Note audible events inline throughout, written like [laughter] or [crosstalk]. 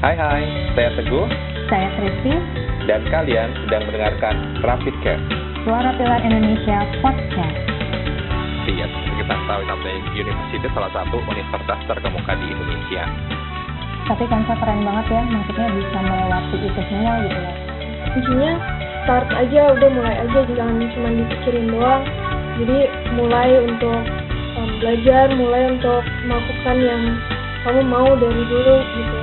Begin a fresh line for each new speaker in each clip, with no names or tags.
Hai hai, saya Teguh
Saya Kristi,
dan kalian sedang mendengarkan Rapid Care.
Suara Pilar Indonesia Podcast.
Iya, kita tahu sampai University salah satu universitas terkemuka di Indonesia.
Tapi Kansa keren banget ya, maksudnya bisa melewati itu semua gitu ya.
intinya start aja udah mulai aja jangan cuma dipikirin doang jadi mulai untuk um, belajar mulai untuk melakukan yang kamu mau dari dulu gitu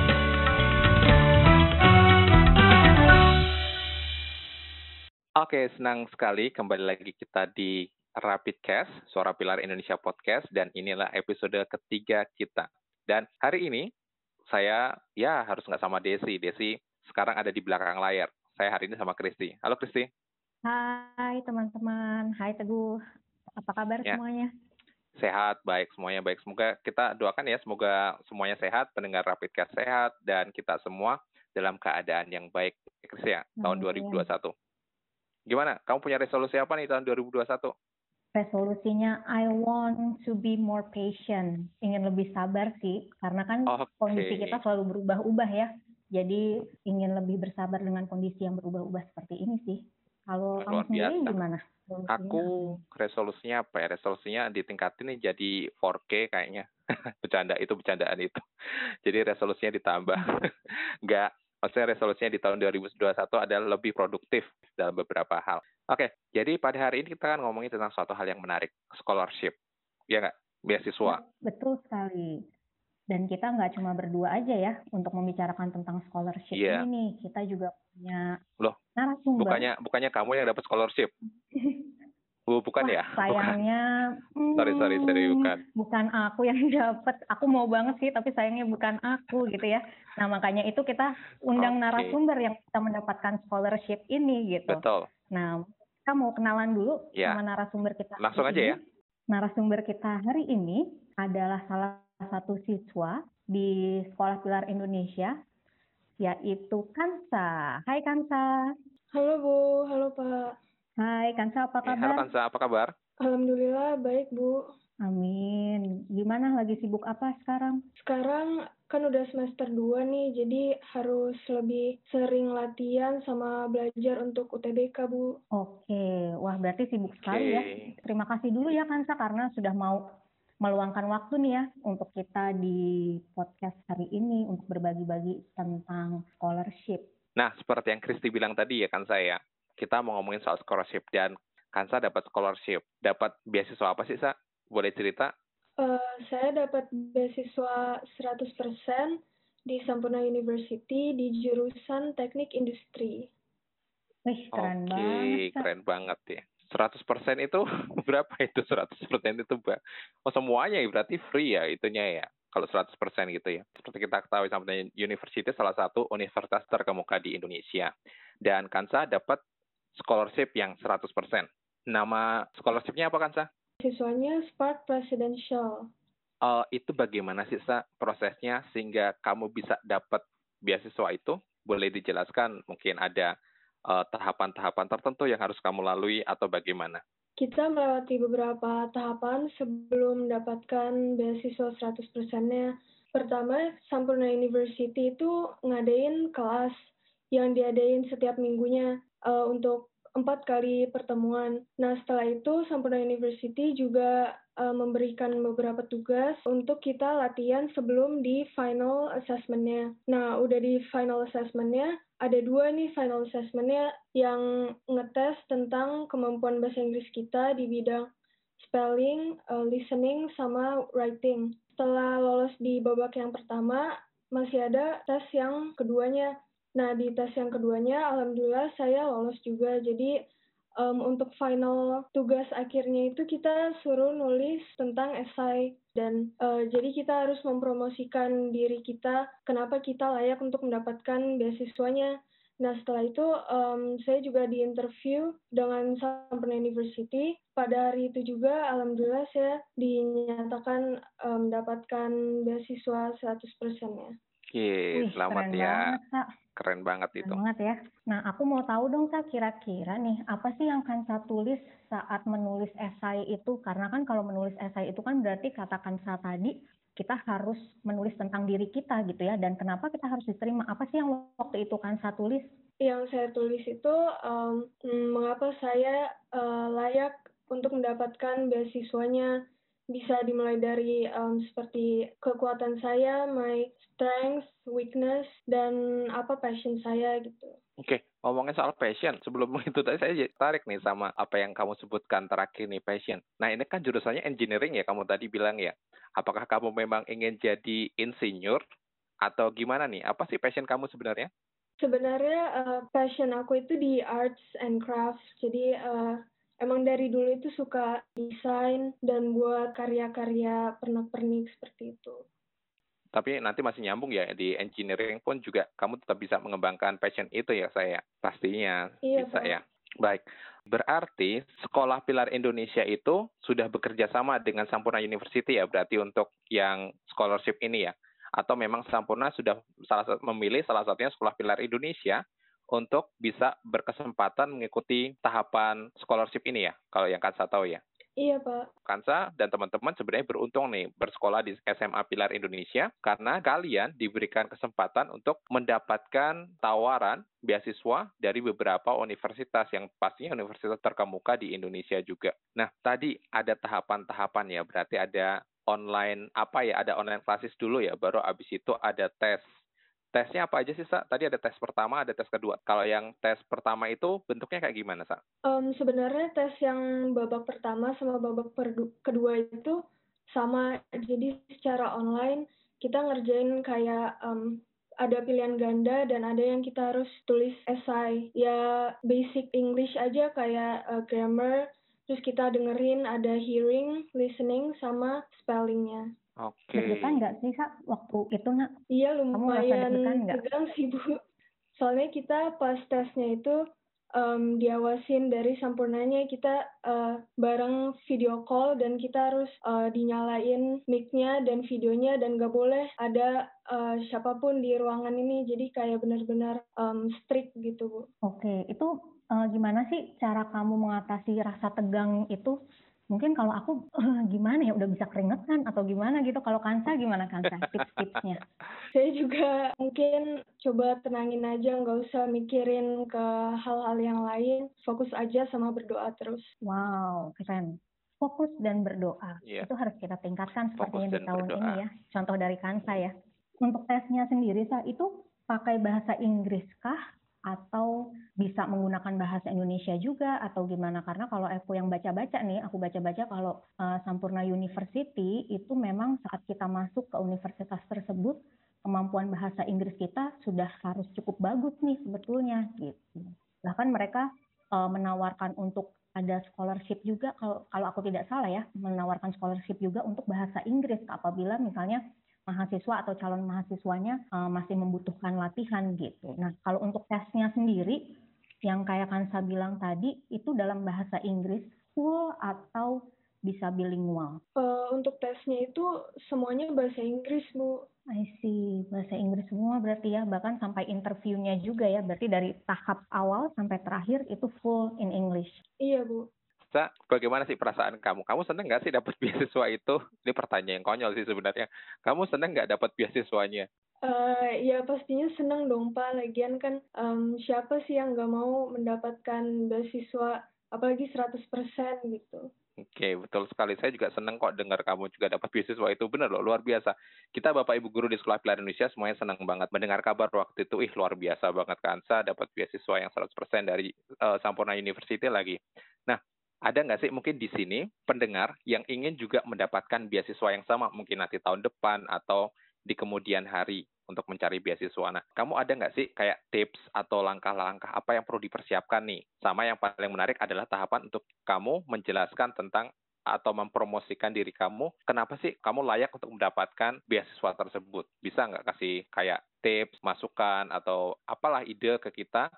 Oke, senang sekali kembali lagi kita di Rapid Cast, Suara Pilar Indonesia Podcast, dan inilah episode ketiga kita. Dan hari ini, saya ya harus nggak sama Desi. Desi sekarang ada di belakang layar. Saya hari ini sama Kristi. Halo Kristi.
Hai teman-teman, hai Teguh. Apa kabar
Ya.
semuanya?
Sehat, baik, semuanya baik. Semoga kita doakan ya, semoga semuanya sehat, pendengar Rapid Cast sehat, dan kita semua dalam keadaan yang baik. Kristi ya, tahun
Amin.
2021. Gimana? Kamu punya resolusi apa nih tahun 2021?
Resolusinya I want to be more patient. Ingin lebih sabar sih, karena kan
Oke.
kondisi kita selalu berubah-ubah ya. Jadi ingin lebih bersabar dengan kondisi yang berubah-ubah seperti ini sih. Kalau kamu
Luar
sendiri
biasa.
gimana? Resolusinya
Aku
apa?
resolusinya apa ya? Resolusinya ditingkatin nih jadi 4K kayaknya. [laughs] Bercanda itu bercandaan itu. [laughs] Jadi resolusinya ditambah. [laughs] Enggak, maksudnya resolusinya di tahun 2021 adalah lebih produktif dalam beberapa hal. Oke, jadi pada hari ini kita kan ngomongin tentang suatu hal yang menarik, scholarship. Ya nggak? Beasiswa.
Betul sekali. Dan kita nggak cuma berdua aja ya untuk membicarakan tentang scholarship
Iya.
ini nih. Kita juga punya
Loh,
narasumber.
Bukannya bukannya kamu yang dapat scholarship. [laughs] Bu, bukan
Wah,
ya? [laughs] Bukan. Sorry, sorry, sorry,
hmm,
bukan.
bukan aku yang [laughs] dapat. Aku mau banget sih, tapi sayangnya bukan aku gitu ya. Nah makanya itu kita undang
Oke.
narasumber yang kita mendapatkan scholarship ini gitu.
Betul.
Nah kita mau kenalan dulu
Ya.
sama narasumber kita. hari
Langsung aja
ini.
ya.
Narasumber kita hari ini adalah salah satu siswa di Sekolah Pilar Indonesia, yaitu Kansa. Hai Kansa.
halo bu halo pak
Hai Kansa, apa
Eh, Halo
kabar?
Kansa, apa kabar?
Alhamdulillah baik bu
Amin. Gimana lagi sibuk apa sekarang?
sekarang kan udah semester 2 nih jadi harus lebih sering latihan sama belajar untuk UTBK bu
Oke, wah berarti sibuk sekali ya. Terima kasih dulu ya Kansa karena sudah mau meluangkan waktu nih ya untuk kita di podcast hari ini untuk berbagi-bagi tentang scholarship.
Nah, seperti yang Kristi bilang tadi ya kan saya, kita mau ngomongin soal scholarship dan Kansa dapat scholarship. Dapat beasiswa apa sih, Sa? Boleh cerita?
Eh, saya dapat beasiswa 100% di Sampurna University di jurusan Teknik Industri.
Wih, keren
Oke,
banget.
Keren banget ya. 100% itu [laughs] berapa itu 100% itu, Mbak? Oh, semuanya ya, berarti free ya itunya ya. Kalau 100% gitu ya. Seperti kita ketahui sampai University salah satu universitas terkemuka di Indonesia. Dan Kansa dapat scholarship yang 100%. Nama scholarshipnya apa Kansa?
Siswanya Spark Presidential.
Eh, itu bagaimana sih Sa, prosesnya sehingga kamu bisa dapat beasiswa itu? Boleh dijelaskan mungkin ada eh, tahapan-tahapan tertentu yang harus kamu lalui atau bagaimana?
Kita melewati beberapa tahapan sebelum mendapatkan beasiswa 100%-nya. Pertama, Sampurna University itu ngadain kelas yang diadain setiap minggunya eh, untuk empat kali pertemuan. Nah, setelah itu Sampurna University juga eh, memberikan beberapa tugas untuk kita latihan sebelum di final assessment-nya. Nah, udah di final assessment-nya, ada dua nih final assessment-nya yang ngetes tentang kemampuan bahasa Inggris kita di bidang spelling, eh, listening, sama writing. Setelah lolos di babak yang pertama, masih ada tes yang keduanya. Nah, di tes yang keduanya, alhamdulillah saya lolos juga. Jadi, em, untuk final tugas akhirnya itu kita suruh nulis tentang esai. Dan eh, jadi kita harus mempromosikan diri kita, kenapa kita layak untuk mendapatkan beasiswanya. Nah, setelah itu em, saya juga diinterview dengan Sampurna University. Pada hari itu juga, alhamdulillah saya dinyatakan em, mendapatkan beasiswa 100%-nya.
Oke,
Wih,
selamat ya.
banget.
Keren banget itu.
Keren banget ya. Nah, aku mau tahu dong, Sa, kira-kira nih, apa sih yang Kansa tulis saat menulis esai itu? Karena kan kalau menulis esai itu kan berarti kata Kansa tadi kita harus menulis tentang diri kita gitu ya dan kenapa kita harus diterima apa sih yang waktu itu kan saya tulis
yang saya tulis itu um, mengapa saya uh, layak untuk mendapatkan beasiswanya bisa dimulai dari um, seperti kekuatan saya, my strength, weakness, dan apa passion saya gitu.
Oke, okay. ngomongin soal passion, sebelum [laughs] itu tadi saya tarik nih sama apa yang kamu sebutkan terakhir nih passion. Nah ini kan jurusannya engineering ya, kamu tadi bilang ya. Apakah kamu memang ingin jadi insinyur atau gimana nih? Apa sih passion kamu sebenarnya?
Sebenarnya uh, passion aku itu di arts and crafts. Jadi uh, emang dari dulu itu suka desain dan buat karya-karya pernak-pernik seperti itu.
Tapi nanti masih nyambung ya di engineering pun juga kamu tetap bisa mengembangkan passion itu ya saya pastinya iya, bisa Pak. ya. Baik, berarti Sekolah Pilar Indonesia itu sudah bekerja sama dengan Sampurna University ya berarti untuk yang scholarship ini ya? Atau memang Sampurna sudah salah memilih salah satunya Sekolah Pilar Indonesia untuk bisa berkesempatan mengikuti tahapan scholarship ini ya, kalau yang Kansa tahu ya.
Iya, Pak.
Kansa dan teman-teman sebenarnya beruntung nih bersekolah di SMA Pilar Indonesia karena kalian diberikan kesempatan untuk mendapatkan tawaran beasiswa dari beberapa universitas yang pastinya universitas terkemuka di Indonesia juga. Nah, tadi ada tahapan-tahapan ya, berarti ada online apa ya, ada online classes dulu ya, baru abis itu ada tes tesnya apa aja sih, Sa? Tadi ada tes pertama, ada tes kedua. Kalau yang tes pertama itu bentuknya kayak gimana, Sa?
Um, sebenarnya tes yang babak pertama sama babak kedua itu sama. Jadi secara online kita ngerjain kayak um, ada pilihan ganda dan ada yang kita harus tulis essay. Ya basic English aja kayak uh, grammar, terus kita dengerin ada hearing, listening, sama spellingnya.
Oke. Okay.
Deg-degan nggak sih, Kak, waktu itu, nak?
Iya, lumayan tegang sih, Bu. Soalnya kita pas tesnya itu um, diawasin dari sampurnanya kita uh, bareng video call dan kita harus uh, dinyalain mic-nya dan videonya dan nggak boleh ada uh, siapa pun di ruangan ini jadi kayak benar-benar um, strict gitu bu.
Oke itu uh, gimana sih cara kamu mengatasi rasa tegang itu mungkin kalau aku uh, gimana ya udah bisa keringetan atau gimana gitu? Kalau Kansa gimana Kansa? Tips-tipsnya. [laughs]
Saya juga mungkin coba tenangin aja nggak usah mikirin ke hal-hal yang lain. Fokus aja sama berdoa terus.
Wow keren. Fokus dan berdoa. Yeah. itu harus kita tingkatkan sepertinya di tahun berdoa. ini ya. Contoh dari Kansa ya. Untuk tesnya sendiri saya itu pakai bahasa Inggris kah atau bisa menggunakan bahasa Indonesia juga atau gimana? Karena kalau aku yang baca-baca nih aku baca-baca kalau uh, Sampurna University itu memang saat kita masuk ke universitas tersebut kemampuan bahasa Inggris kita sudah harus cukup bagus nih sebetulnya gitu. Bahkan mereka uh, menawarkan untuk ada scholarship juga kalau kalau aku tidak salah ya menawarkan scholarship juga untuk bahasa Inggris. Apabila misalnya mahasiswa atau calon mahasiswanya uh, masih membutuhkan latihan gitu. Nah, kalau untuk tesnya sendiri yang kayak Kansa bilang tadi itu dalam bahasa Inggris full atau bisa bilingual?
Uh, untuk tesnya itu semuanya bahasa Inggris, Bu.
I see, bahasa Inggris semua berarti ya, bahkan sampai interviewnya juga ya, berarti dari tahap awal sampai terakhir itu full in English.
Iya, Bu.
Sa, bagaimana sih perasaan kamu? Kamu seneng nggak sih dapat [laughs] beasiswa itu? Ini pertanyaan yang konyol sih sebenarnya. Kamu seneng nggak dapat beasiswanya?
Uh, ya pastinya seneng dong Pak. Lagian kan um, siapa sih yang nggak mau mendapatkan beasiswa apalagi 100% gitu.
Oke, okay, betul sekali. Saya juga senang kok dengar kamu juga dapat beasiswa itu. Benar loh, luar biasa. Kita Bapak Ibu Guru di Sekolah Pilar Indonesia semuanya senang banget mendengar kabar waktu itu. Ih, luar biasa banget Kansa dapat beasiswa yang 100% dari uh, Sampurna University lagi. Nah, ada nggak sih mungkin di sini pendengar yang ingin juga mendapatkan beasiswa yang sama mungkin nanti tahun depan atau di kemudian hari untuk mencari beasiswa. Nah, kamu ada nggak sih kayak tips atau langkah-langkah apa yang perlu dipersiapkan nih? Sama yang paling menarik adalah tahapan untuk kamu menjelaskan tentang atau mempromosikan diri kamu, kenapa sih kamu layak untuk mendapatkan beasiswa tersebut? Bisa nggak kasih kayak tips, masukan, atau apalah ide ke kita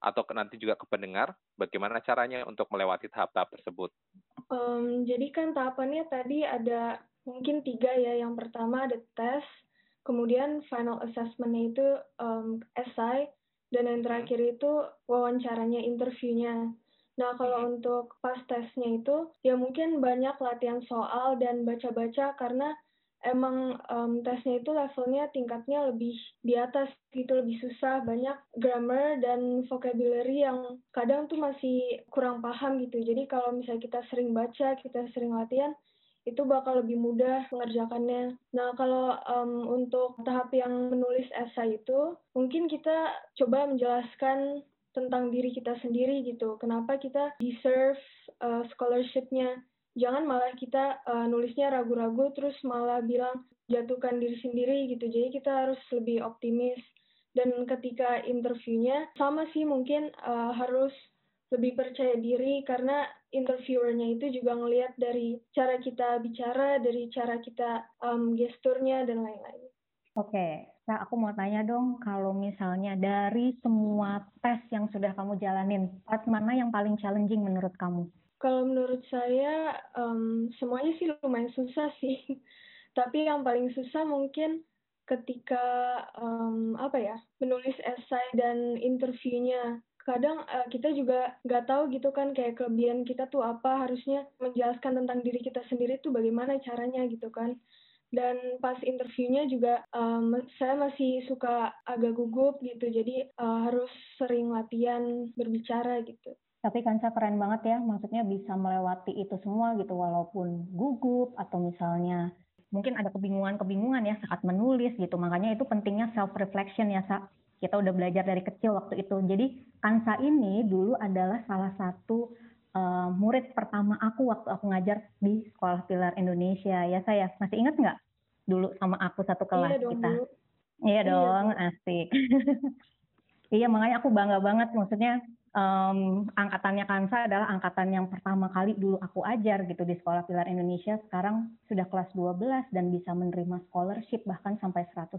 atau nanti juga ke pendengar bagaimana caranya untuk melewati tahap-tahap tersebut?
Um, jadi kan tahapannya tadi ada mungkin tiga ya. Yang pertama ada tes, kemudian final assessment itu um, essay, dan yang terakhir itu wawancaranya, interviewnya. Nah, kalau hmm. untuk pas tesnya itu, ya mungkin banyak latihan soal dan baca-baca karena emang um, tesnya itu levelnya tingkatnya lebih di atas gitu lebih susah banyak grammar dan vocabulary yang kadang tuh masih kurang paham gitu jadi kalau misalnya kita sering baca kita sering latihan itu bakal lebih mudah mengerjakannya. Nah, kalau um, untuk tahap yang menulis esai itu, mungkin kita coba menjelaskan tentang diri kita sendiri gitu. Kenapa kita deserve uh, scholarship-nya jangan malah kita uh, nulisnya ragu-ragu terus malah bilang jatuhkan diri sendiri gitu jadi kita harus lebih optimis dan ketika interviewnya sama sih mungkin uh, harus lebih percaya diri karena interviewernya itu juga ngelihat dari cara kita bicara dari cara kita um, gesturnya dan lain-lain.
Oke, nah aku mau tanya dong, kalau misalnya dari semua tes yang sudah kamu jalanin, part mana yang paling challenging menurut kamu?
Kalau menurut saya um, semuanya sih lumayan susah sih. [laughs] Tapi yang paling susah mungkin ketika um, apa ya menulis esai dan interviewnya. Kadang uh, kita juga nggak tahu gitu kan kayak kelebihan kita tuh apa harusnya menjelaskan tentang diri kita sendiri tuh bagaimana caranya gitu kan dan pas interviewnya juga um, saya masih suka agak gugup gitu jadi uh, harus sering latihan berbicara gitu
tapi Kansa keren banget ya, maksudnya bisa melewati itu semua gitu, walaupun gugup atau misalnya mungkin ada kebingungan-kebingungan ya saat menulis gitu. Makanya itu pentingnya self reflection ya, Sa. Kita udah belajar dari kecil waktu itu. Jadi Kansa ini dulu adalah salah satu uh, murid pertama aku waktu aku ngajar di Sekolah Pilar Indonesia. Ya saya masih ingat nggak dulu sama aku satu kelas
iya dong,
kita? Dulu. Iya dong, iya. asik. [laughs] iya makanya aku bangga banget maksudnya um, angkatannya Kansa adalah angkatan yang pertama kali dulu aku ajar gitu di Sekolah Pilar Indonesia. Sekarang sudah kelas 12 dan bisa menerima scholarship bahkan sampai 100%.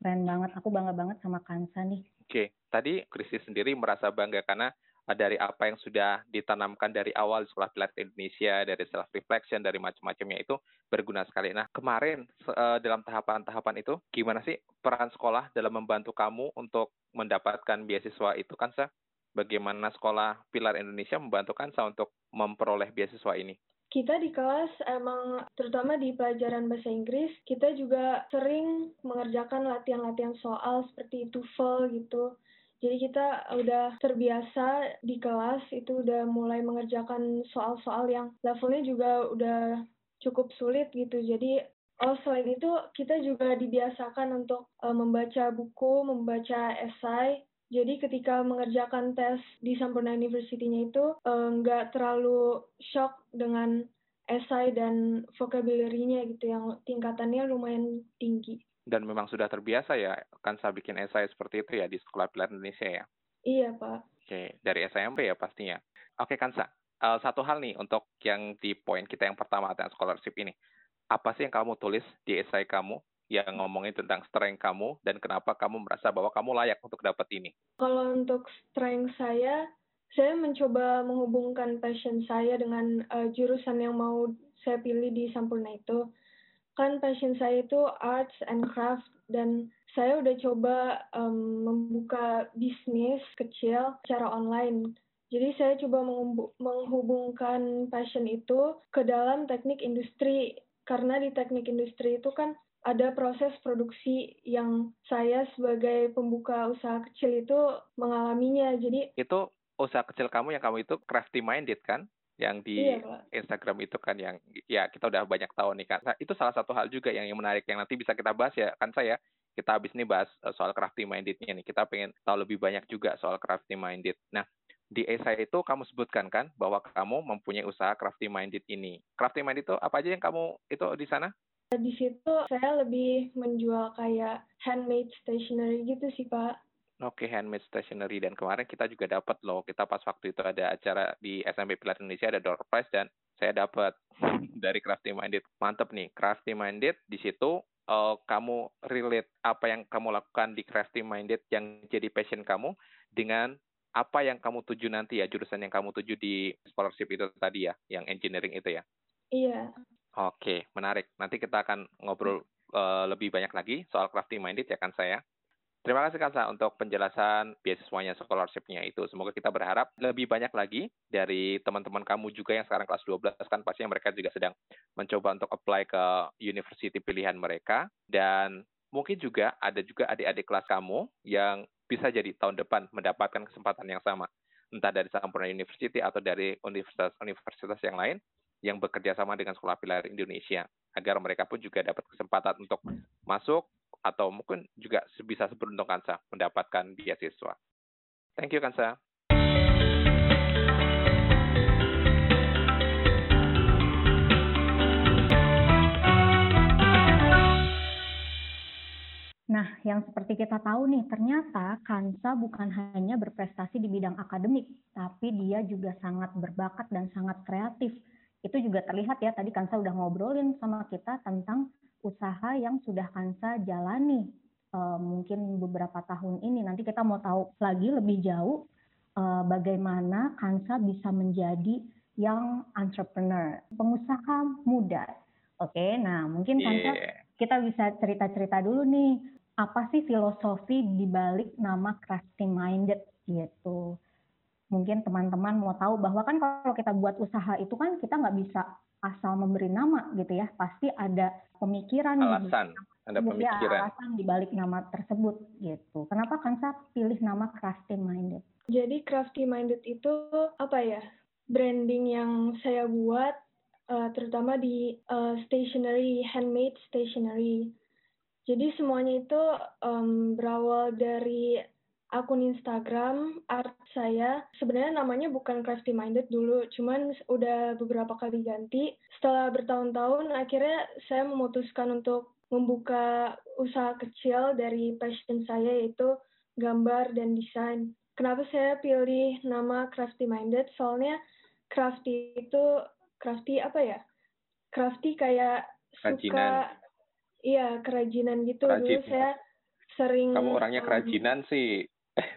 Keren banget, aku bangga banget sama Kansa nih.
Oke, tadi Kristi sendiri merasa bangga karena dari apa yang sudah ditanamkan dari awal di Sekolah Pilar Indonesia, dari self reflection, dari macam-macamnya itu berguna sekali. Nah, kemarin eh, dalam tahapan-tahapan itu, gimana sih peran sekolah dalam membantu kamu untuk mendapatkan beasiswa itu kan, Sa? Bagaimana sekolah Pilar Indonesia membantu Kansa untuk memperoleh beasiswa ini?
Kita di kelas emang terutama di pelajaran bahasa Inggris, kita juga sering mengerjakan latihan-latihan soal seperti TOEFL gitu. Jadi kita udah terbiasa di kelas itu udah mulai mengerjakan soal-soal yang levelnya juga udah cukup sulit gitu. Jadi oh selain itu kita juga dibiasakan untuk uh, membaca buku, membaca esai jadi ketika mengerjakan tes di Sampurna University-nya itu eh, nggak uh, terlalu shock dengan esai dan vocabulary-nya gitu yang tingkatannya lumayan tinggi.
Dan memang sudah terbiasa ya kan saya bikin esai seperti itu ya di Sekolah Pilar Indonesia ya?
Iya Pak.
Oke, dari SMP ya pastinya. Oke Kansa, uh, satu hal nih untuk yang di poin kita yang pertama tentang scholarship ini. Apa sih yang kamu tulis di esai kamu yang ngomongin tentang strength kamu dan kenapa kamu merasa bahwa kamu layak untuk dapat ini?
Kalau untuk strength saya, saya mencoba menghubungkan passion saya dengan uh, jurusan yang mau saya pilih di Sampurna itu. Kan passion saya itu arts and craft dan saya udah coba um, membuka bisnis kecil secara online. Jadi saya coba menghubungkan passion itu ke dalam teknik industri karena di teknik industri itu kan ada proses produksi yang saya sebagai pembuka usaha kecil itu mengalaminya. Jadi
itu usaha kecil kamu yang kamu itu crafty minded kan? Yang di iya, Instagram itu kan yang ya kita udah banyak tahu nih kan. Nah, itu salah satu hal juga yang, yang menarik yang nanti bisa kita bahas ya kan saya kita habis ini bahas eh, soal crafty mindednya nih. Kita pengen tahu lebih banyak juga soal crafty minded. Nah, di esai itu kamu sebutkan kan bahwa kamu mempunyai usaha crafty minded ini. Crafty minded itu apa aja yang kamu itu di sana?
Di situ saya lebih menjual kayak handmade stationery gitu sih Pak.
Oke, okay, handmade stationery dan kemarin kita juga dapat loh. Kita pas waktu itu ada acara di SMP Pilar Indonesia ada door prize dan saya dapat [laughs] dari Crafty Minded. Mantep nih, Crafty Minded di situ uh, kamu relate apa yang kamu lakukan di Crafty Minded yang jadi passion kamu dengan apa yang kamu tuju nanti ya jurusan yang kamu tuju di scholarship itu tadi ya, yang engineering itu ya.
Iya.
Oke, menarik. Nanti kita akan ngobrol uh, lebih banyak lagi soal crafty minded ya kan saya. Terima kasih Kansa untuk penjelasan beasiswanya scholarship-nya itu. Semoga kita berharap lebih banyak lagi dari teman-teman kamu juga yang sekarang kelas 12 kan pastinya mereka juga sedang mencoba untuk apply ke university pilihan mereka dan mungkin juga ada juga adik-adik kelas kamu yang bisa jadi tahun depan mendapatkan kesempatan yang sama entah dari Sampurna University atau dari universitas-universitas yang lain yang bekerja sama dengan Sekolah Pilihan Indonesia agar mereka pun juga dapat kesempatan untuk masuk atau mungkin juga bisa seberuntung Kansa mendapatkan beasiswa. Thank you Kansa.
Nah, yang seperti kita tahu nih, ternyata Kansa bukan hanya berprestasi di bidang akademik, tapi dia juga sangat berbakat dan sangat kreatif. Itu juga terlihat ya, tadi Kansa udah ngobrolin sama kita tentang usaha yang sudah Kansa jalani uh, mungkin beberapa tahun ini. Nanti kita mau tahu lagi lebih jauh uh, bagaimana Kansa bisa menjadi yang entrepreneur, pengusaha muda. Oke, okay, nah mungkin Kansa yeah. kita bisa cerita-cerita dulu nih apa sih filosofi di balik nama crafty minded gitu. Mungkin teman-teman mau tahu bahwa kan kalau kita buat usaha itu kan kita nggak bisa asal memberi nama gitu ya, pasti ada pemikiran
alasan, ada iya, pemikiran
ya, alasan di balik nama tersebut gitu. Kenapa Kansa pilih nama Crafty Minded?
Jadi Crafty Minded itu apa ya? Branding yang saya buat uh, terutama di uh, stationery, handmade stationery. Jadi semuanya itu um, berawal dari akun Instagram art saya. Sebenarnya namanya bukan crafty minded dulu cuman udah beberapa kali ganti. Setelah bertahun-tahun akhirnya saya memutuskan untuk membuka usaha kecil dari passion saya yaitu gambar dan desain. Kenapa saya pilih nama crafty minded? Soalnya crafty itu crafty apa ya? Crafty kayak
kerajinan. suka
iya kerajinan gitu. Kerajin. dulu saya sering
kamu orangnya kerajinan um, sih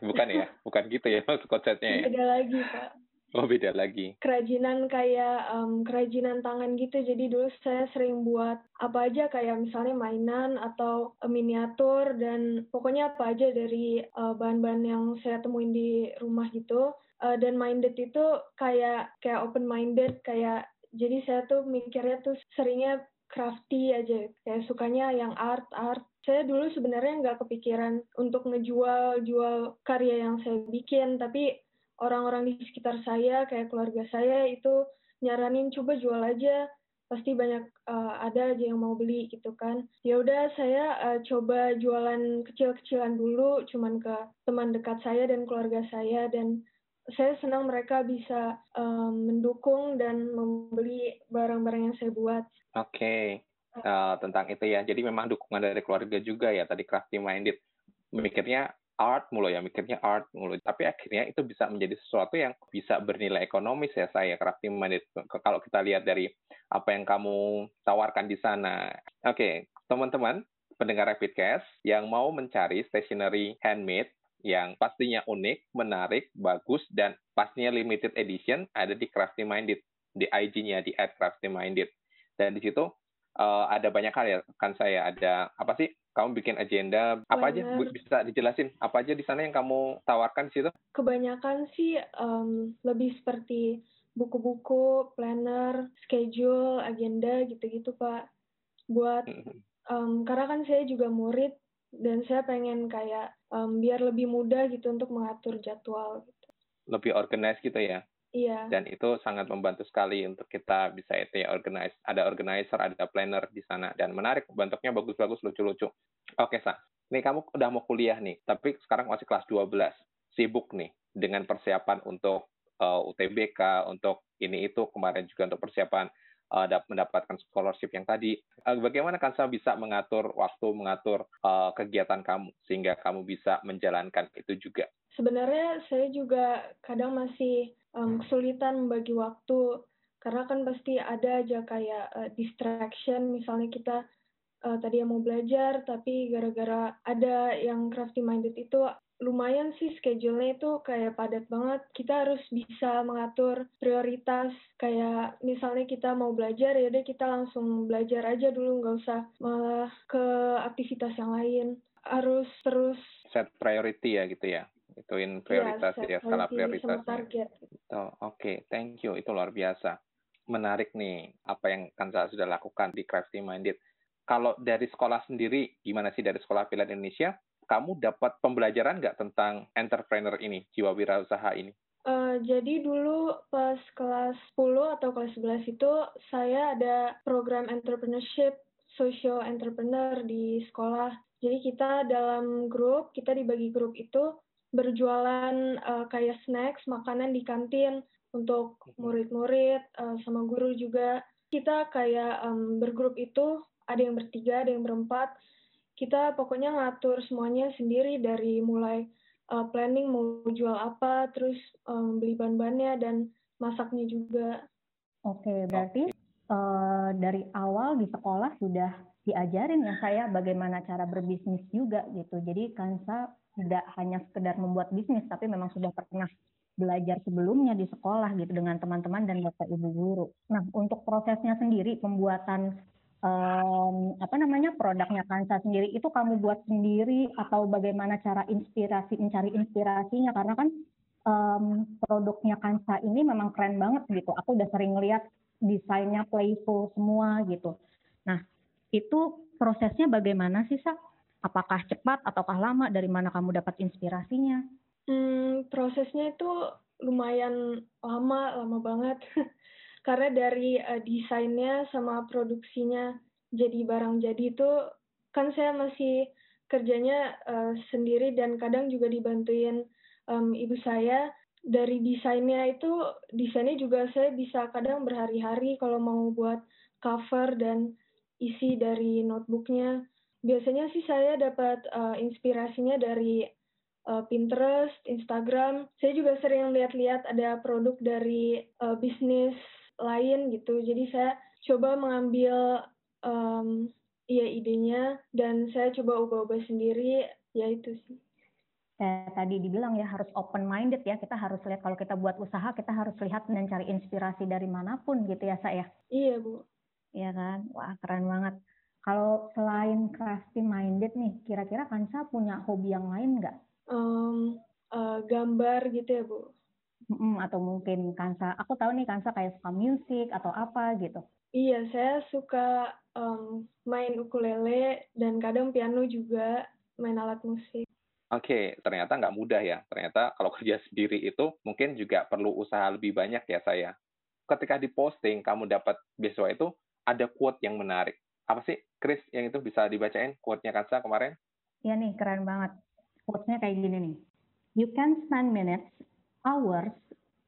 bukan ya, [laughs] bukan gitu ya maksud konsepnya
ya. Beda lagi pak.
Oh beda lagi.
Kerajinan kayak um, kerajinan tangan gitu. Jadi dulu saya sering buat apa aja kayak misalnya mainan atau uh, miniatur dan pokoknya apa aja dari uh, bahan-bahan yang saya temuin di rumah gitu. Uh, dan minded itu kayak kayak open minded kayak jadi saya tuh mikirnya tuh seringnya crafty aja kayak sukanya yang art art saya dulu sebenarnya nggak kepikiran untuk ngejual jual karya yang saya bikin tapi orang-orang di sekitar saya kayak keluarga saya itu nyaranin coba jual aja pasti banyak uh, ada aja yang mau beli gitu kan ya udah saya uh, coba jualan kecil-kecilan dulu cuman ke teman dekat saya dan keluarga saya dan saya senang mereka bisa um, mendukung dan membeli barang-barang yang saya buat.
Oke, okay uh, tentang itu ya. Jadi memang dukungan dari keluarga juga ya tadi crafty minded. Mikirnya art mulu ya, mikirnya art mulu. Tapi akhirnya itu bisa menjadi sesuatu yang bisa bernilai ekonomis ya saya crafty minded. Kalau kita lihat dari apa yang kamu tawarkan di sana. Oke, okay, teman-teman pendengar Rapid Cash yang mau mencari stationery handmade yang pastinya unik, menarik, bagus, dan pastinya limited edition ada di Crafty Minded, di IG-nya, di at Crafty Minded. Dan di situ uh, ada banyak hal ya kan saya ada apa sih kamu bikin agenda apa Benar. aja bisa dijelasin apa aja di sana yang kamu tawarkan di situ
kebanyakan sih um, lebih seperti buku-buku planner schedule agenda gitu-gitu pak buat um, karena kan saya juga murid dan saya pengen kayak um, biar lebih mudah gitu untuk mengatur jadwal gitu.
lebih organize gitu ya
Iya.
Dan itu sangat membantu sekali untuk kita bisa itu ya organize. Ada organizer, ada planner di sana dan menarik. Bentuknya bagus-bagus, lucu-lucu. Oke, Sa. Nih kamu udah mau kuliah nih, tapi sekarang masih kelas 12. Sibuk nih dengan persiapan untuk uh, eh, UTBK, untuk ini itu kemarin juga untuk persiapan uh, mendapatkan scholarship yang tadi. Uh, bagaimana Kansa bisa mengatur waktu, mengatur uh, kegiatan kamu sehingga kamu bisa menjalankan itu juga?
Sebenarnya saya juga kadang masih um, kesulitan membagi waktu karena kan pasti ada aja kayak uh, distraction misalnya kita uh, tadi yang mau belajar tapi gara-gara ada yang crafty minded itu lumayan sih schedule-nya itu kayak padat banget. Kita harus bisa mengatur prioritas. Kayak misalnya kita mau belajar ya udah kita langsung belajar aja dulu nggak usah malah ke aktivitas yang lain. Harus terus
set priority ya gitu ya. Ituin prioritas ya, ya skala prioritas.
target.
Oh, Oke, okay. thank you. Itu luar biasa. Menarik nih apa yang Kansa sudah lakukan di Crafty Minded. Kalau dari sekolah sendiri, gimana sih dari Sekolah Pilar Indonesia? Kamu dapat pembelajaran nggak tentang entrepreneur ini, jiwa wirausaha ini?
Uh, jadi dulu pas kelas 10 atau kelas 11 itu saya ada program entrepreneurship social entrepreneur di sekolah. Jadi kita dalam grup, kita dibagi grup itu berjualan uh, kayak snacks, makanan di kantin untuk murid-murid uh, sama guru juga. Kita kayak um, bergrup itu ada yang bertiga, ada yang berempat. Kita pokoknya ngatur semuanya sendiri dari mulai uh, planning mau jual apa, terus um, beli bahan-bahannya dan masaknya juga.
Oke, berarti uh, dari awal di sekolah sudah diajarin ya saya bagaimana cara berbisnis juga gitu. Jadi Kansa tidak hanya sekedar membuat bisnis, tapi memang sudah pernah belajar sebelumnya di sekolah gitu dengan teman-teman dan bapak ibu guru. Nah untuk prosesnya sendiri pembuatan um, apa namanya produknya Kansa sendiri itu kamu buat sendiri atau bagaimana cara inspirasi mencari inspirasinya karena kan um, produknya Kansa ini memang keren banget gitu. Aku udah sering lihat desainnya playful semua gitu. Nah itu prosesnya bagaimana sih Sa? Apakah cepat ataukah lama? Dari mana kamu dapat inspirasinya?
Hmm, prosesnya itu lumayan lama, lama banget. [laughs] karena dari uh, desainnya sama produksinya jadi barang jadi itu kan saya masih kerjanya uh, sendiri dan kadang juga dibantuin um, ibu saya dari desainnya itu desainnya juga saya bisa kadang berhari-hari kalau mau buat cover dan isi dari notebooknya biasanya sih saya dapat uh, inspirasinya dari uh, Pinterest, Instagram. Saya juga sering lihat-lihat ada produk dari uh, bisnis lain gitu. Jadi saya coba mengambil um, ya idenya dan saya coba ubah-ubah sendiri ya itu sih.
Kayak tadi dibilang ya harus open minded ya kita harus lihat kalau kita buat usaha kita harus lihat dan cari inspirasi dari mana pun gitu ya saya.
Iya bu.
Iya kan, wah keren banget. Kalau selain crafty minded nih, kira-kira Kansa punya hobi yang lain nggak?
Um, uh, gambar gitu ya bu.
Mm, atau mungkin Kansa, aku tahu nih Kansa kayak suka musik atau apa gitu.
Iya, saya suka um, main ukulele dan kadang piano juga, main alat musik.
Oke, okay, ternyata nggak mudah ya. Ternyata kalau [laughs] kerja sendiri itu mungkin juga perlu usaha lebih banyak ya saya. Ketika diposting, kamu dapat beasiswa itu, ada quote yang menarik. Apa sih, Chris, yang itu bisa dibacain quote-nya Kansa kemarin?
Iya nih, keren banget. Quote-nya kayak gini nih. You can spend minutes hours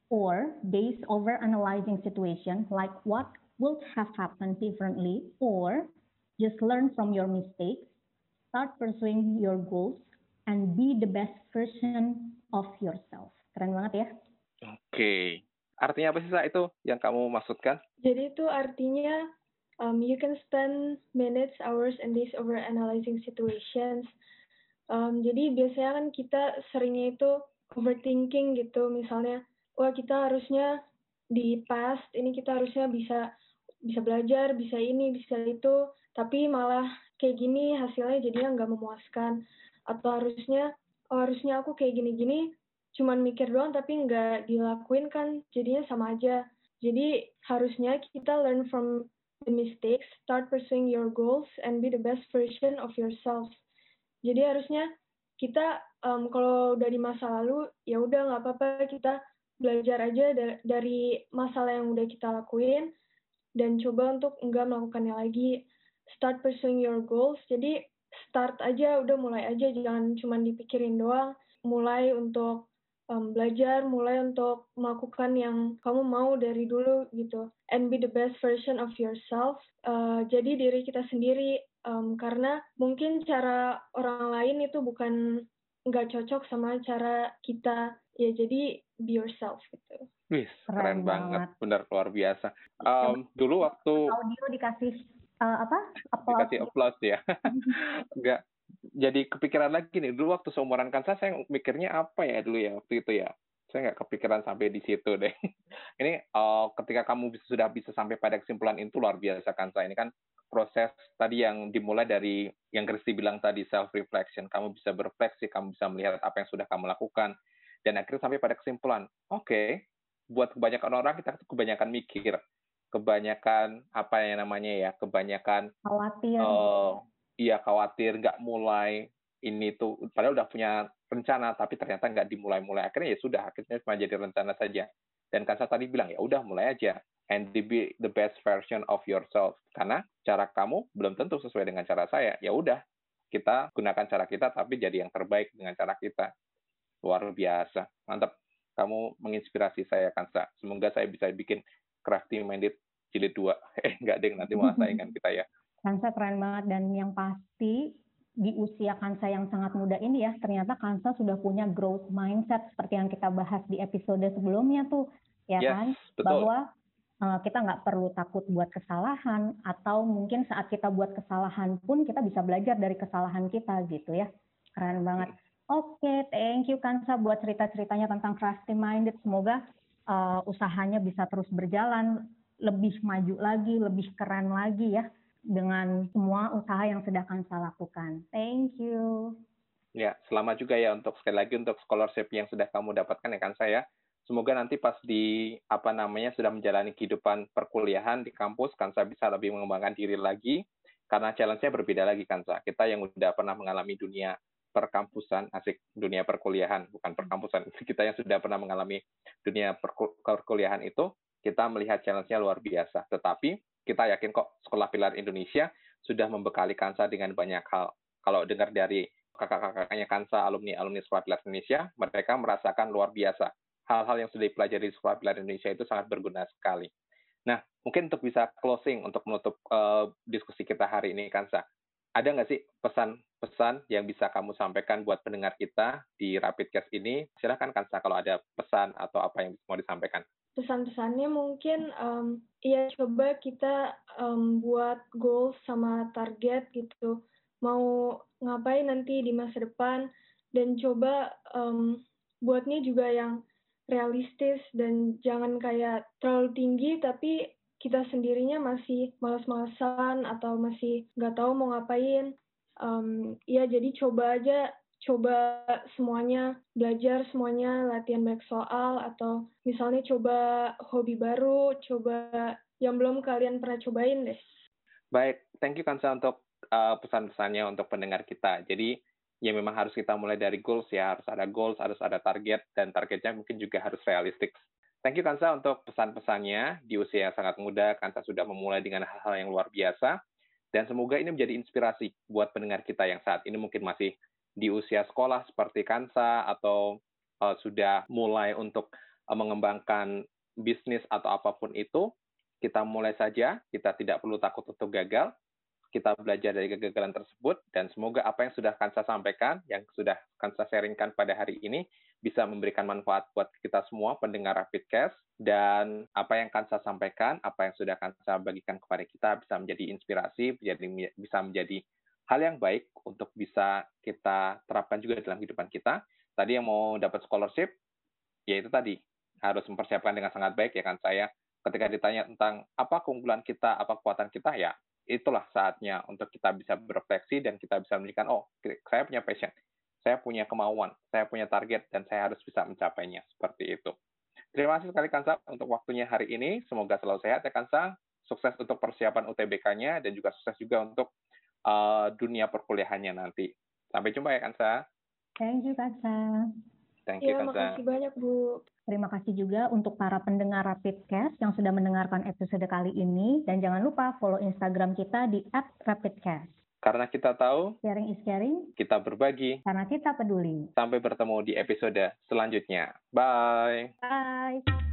or days over analyzing situations like what would have happened differently or just learn from your mistakes, start pursuing your goals, and be the best version of yourself. Keren banget ya?
Oke. Okay. Artinya apa sih, Sa, itu yang kamu maksudkan?
Jadi itu artinya um, you can spend minutes, hours, and days over analyzing situations. Um, jadi biasanya kan kita seringnya itu overthinking gitu. Misalnya wah kita harusnya di past ini kita harusnya bisa bisa belajar bisa ini bisa itu. Tapi malah kayak gini hasilnya jadinya nggak memuaskan. Atau harusnya oh harusnya aku kayak gini-gini cuman mikir doang tapi nggak dilakuin kan jadinya sama aja. Jadi harusnya kita learn from the mistakes start pursuing your goals and be the best version of yourself. Jadi harusnya kita um, kalau dari masa lalu ya udah nggak apa-apa kita belajar aja da dari masalah yang udah kita lakuin dan coba untuk enggak melakukannya lagi. Start pursuing your goals. Jadi start aja udah mulai aja jangan cuma dipikirin doang. Mulai untuk um, belajar mulai untuk melakukan yang kamu mau dari dulu gitu and be the best version of yourself uh, jadi diri kita sendiri um, karena mungkin cara orang lain itu bukan nggak cocok sama cara kita ya jadi be yourself gitu.
Wih, keren, keren banget. banget, benar luar biasa. Um, dulu waktu
audio dikasih uh, apa?
Applause. Dikasih applause ya. [laughs] Enggak. Jadi kepikiran lagi nih, dulu waktu seumuran kan saya mikirnya apa ya dulu ya waktu itu ya. Saya nggak kepikiran sampai di situ deh. [laughs] Ini uh, ketika kamu bisa, sudah bisa sampai pada kesimpulan itu luar biasa kan saya ini kan proses tadi yang dimulai dari yang Kristi bilang tadi self reflection. Kamu bisa berefleksi, kamu bisa melihat apa yang sudah kamu lakukan dan akhirnya sampai pada kesimpulan, oke, okay, buat kebanyakan orang kita kebanyakan mikir, kebanyakan apa yang namanya ya, kebanyakan
khawatir.
Uh, iya khawatir, nggak mulai ini tuh, padahal udah punya rencana tapi ternyata nggak dimulai-mulai. Akhirnya ya sudah, akhirnya cuma jadi rencana saja. Dan Kansa tadi bilang ya udah mulai aja and be the best version of yourself. Karena cara kamu belum tentu sesuai dengan cara saya. Ya udah, kita gunakan cara kita tapi jadi yang terbaik dengan cara kita. Luar biasa. Mantap. Kamu menginspirasi saya, Kansa. Semoga saya bisa bikin crafty minded jilid dua. [laughs] Eh, enggak deh, nanti malah saingan kita ya.
Kansa keren banget. Dan yang pasti di usia Kansa yang sangat muda ini ya, ternyata Kansa sudah punya growth mindset seperti yang kita bahas di episode sebelumnya tuh, ya yes, kan? Betul. Bahwa uh, kita nggak perlu takut buat kesalahan atau mungkin saat kita buat kesalahan pun kita bisa belajar dari kesalahan kita gitu ya. Keren banget. Oke, okay, thank you Kansa buat cerita-ceritanya tentang crafty minded. Semoga uh, usahanya bisa terus berjalan lebih maju lagi, lebih keren lagi ya dengan semua usaha yang sudah Kansa lakukan. Thank you.
Ya, selamat juga ya untuk sekali lagi untuk scholarship yang sudah kamu dapatkan ya Kansa ya. Semoga nanti pas di apa namanya sudah menjalani kehidupan perkuliahan di kampus Kansa bisa lebih mengembangkan diri lagi karena challenge-nya berbeda lagi Kansa. Kita yang sudah pernah mengalami dunia perkampusan, asik dunia perkuliahan, bukan perkampusan. [laughs] Kita yang sudah pernah mengalami dunia perkuliahan itu, kita melihat challenge-nya luar biasa. Tetapi kita yakin kok Sekolah Pilar Indonesia sudah membekali Kansa dengan banyak hal. Kalau dengar dari kakak-kakaknya Kansa, alumni-alumni Sekolah Pilar Indonesia, mereka merasakan luar biasa. Hal-hal yang sudah dipelajari di Sekolah Pilar Indonesia itu sangat berguna sekali. Nah, mungkin untuk bisa closing, untuk menutup uh, diskusi kita hari ini, Kansa, ada nggak sih pesan-pesan yang bisa kamu sampaikan buat pendengar kita di Rapid Cast ini? Silahkan, Kansa, kalau ada pesan atau apa yang mau disampaikan
pesan-pesannya mungkin um, ya coba kita um, buat goals sama target gitu. Mau ngapain nanti di masa depan? Dan coba um, buatnya juga yang realistis dan jangan kayak terlalu tinggi tapi kita sendirinya masih malas-malasan atau masih nggak tahu mau ngapain. Um, ya jadi coba aja coba semuanya, belajar semuanya, latihan banyak soal, atau misalnya coba hobi baru, coba yang belum kalian pernah cobain deh.
Baik, thank you Kansa untuk uh, pesan-pesannya untuk pendengar kita. Jadi, ya memang harus kita mulai dari goals ya, harus ada goals, harus ada target, dan targetnya mungkin juga harus realistik. Thank you Kansa untuk pesan-pesannya. Di usia yang sangat muda, Kansa sudah memulai dengan hal-hal yang luar biasa. Dan semoga ini menjadi inspirasi buat pendengar kita yang saat ini mungkin masih di usia sekolah seperti Kansa atau uh, sudah mulai untuk uh, mengembangkan bisnis atau apa pun itu, kita mulai saja, kita tidak perlu takut untuk gagal, kita belajar dari kegagalan tersebut, dan semoga apa yang sudah Kansa sampaikan, yang sudah Kansa sharingkan pada hari ini, bisa memberikan manfaat buat kita semua pendengar Rapidcast, dan apa yang Kansa sampaikan, apa yang sudah Kansa bagikan kepada kita bisa menjadi inspirasi, bisa menjadi hal yang baik untuk bisa kita terapkan juga dalam kehidupan kita. Tadi yang mau dapat scholarship, ya itu tadi harus mempersiapkan dengan sangat baik ya kan saya. Ketika ditanya tentang apa keunggulan kita, apa kekuatan kita, ya itulah saatnya untuk kita bisa berefleksi dan kita bisa menunjukkan, oh saya punya passion, saya punya kemauan, saya punya target, dan saya harus bisa mencapainya. Seperti itu. Terima kasih sekali Kansa untuk waktunya hari ini. Semoga selalu sehat ya Kansa. Sukses untuk persiapan UTBK-nya dan juga sukses juga untuk uh, dunia perkuliahannya nanti. Sampai jumpa ya Kansa.
Thank you Kansa.
Thank you ya, Kansa. Terima kasih banyak Bu.
Terima kasih juga untuk para pendengar Rapidcast yang sudah mendengarkan episode kali ini. Dan jangan lupa follow Instagram kita di @rapidcast.
Karena kita tahu,
sharing is caring,
kita berbagi,
karena kita peduli.
Sampai bertemu di episode selanjutnya. Bye.
Bye.